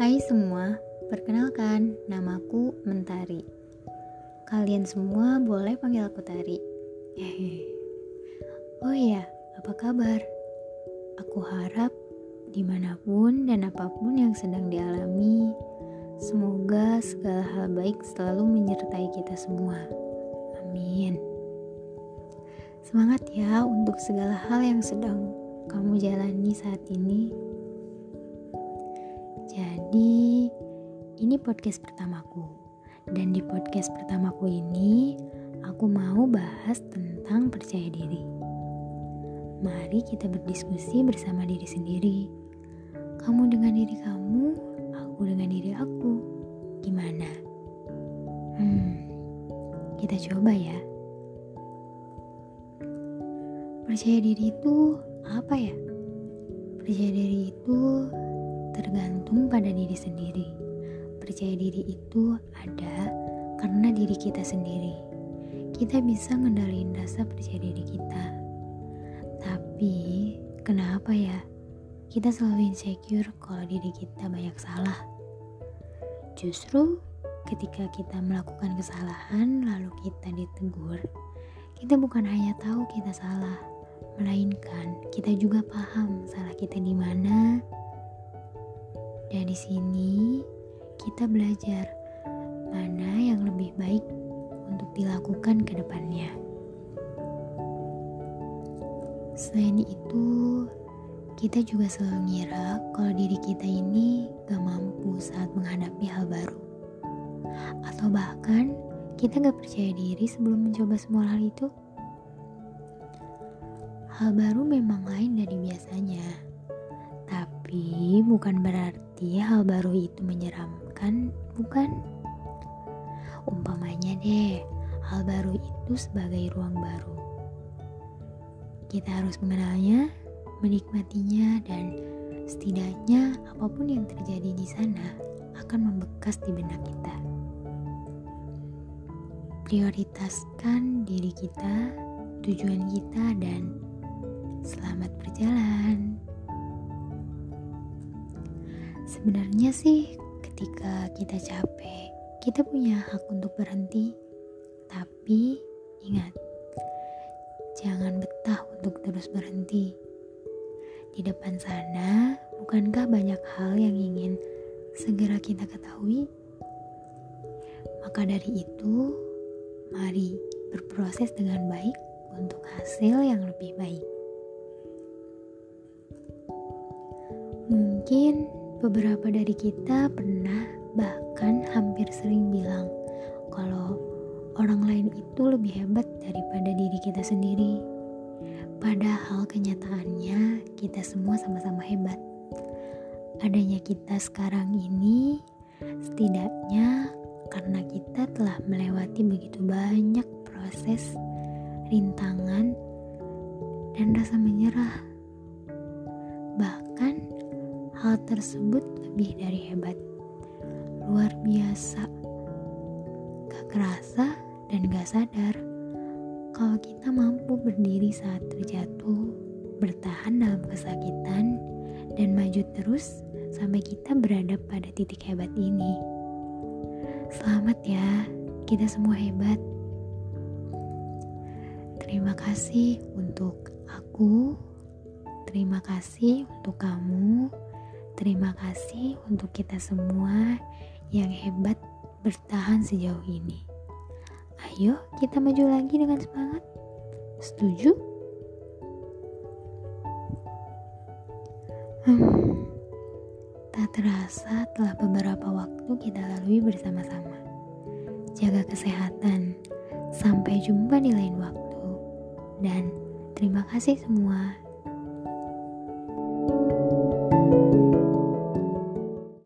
Hai semua, perkenalkan namaku Mentari. Kalian semua boleh panggil aku Tari. Oh iya, apa kabar? Aku harap di mana pun dan apa pun yang sedang dialami, semoga segala hal baik selalu menyertai kita semua. Amin. Semangat ya untuk segala hal yang sedang kamu jalani saat ini. Jadi, ini podcast pertamaku. Dan di podcast pertamaku ini, aku mau bahas tentang percaya diri. Mari kita berdiskusi bersama diri sendiri. Kamu dengan diri kamu, aku dengan diri aku. Gimana? Hmm, kita coba ya. Percaya diri itu apa ya? Percaya diri itu tergantung pada diri sendiri. Percaya diri itu ada karena diri kita sendiri. Kita bisa ngendaliin rasa percaya diri kita. Tapi, kenapa ya? Kita selalu insecure kalau diri kita banyak salah. Justru ketika kita melakukan kesalahan lalu kita ditegur, kita bukan hanya tahu kita salah, melainkan kita juga paham salah kita di mana, dari sini kita belajar mana yang lebih baik untuk dilakukan ke depannya. Selain itu, kita juga selalu ngira kalau diri kita ini gak mampu saat menghadapi hal baru. Atau bahkan kita gak percaya diri sebelum mencoba semua hal itu. Hal baru memang lain dari biasanya tapi bukan berarti hal baru itu menyeramkan, bukan? Umpamanya deh, hal baru itu sebagai ruang baru. Kita harus mengenalnya, menikmatinya, dan setidaknya apa pun yang terjadi di sana akan membekas di benak kita. Prioritaskan diri kita, tujuan kita, dan selamat berjalan. Sebenarnya sih ketika kita capek, kita punya hak untuk berhenti. Tapi ingat, jangan betah untuk terus berhenti. Di depan sana, bukankah banyak hal yang ingin segera kita ketahui? Maka dari itu, mari berproses dengan baik untuk hasil yang lebih baik. Mungkin Beberapa dari kita pernah bahkan hampir sering bilang kalau orang lain itu lebih hebat daripada diri kita sendiri. Padahal kenyataannya kita semua sama-sama hebat. Adanya kita sekarang ini setidaknya karena kita telah melewati begitu banyak proses, rintangan, dan rasa menyerah. Bahkan hal tersebut lebih dari hebat. Luar biasa. Gak kerasa dan gak sadar kalau kita mampu berdiri saat terjatuh, bertahan dalam kesakitan, dan maju terus sampai kita berada pada titik hebat ini. Selamat ya, kita semua hebat. Terima kasih untuk aku, terima kasih untuk kamu Terima kasih untuk kita semua yang hebat bertahan sejauh ini. Ayo kita maju lagi dengan semangat. Setuju? Hmm, tak terasa telah beberapa waktu kita lalui bersama-sama. Jaga kesehatan. Sampai jumpa di lain waktu. Dan terima kasih semua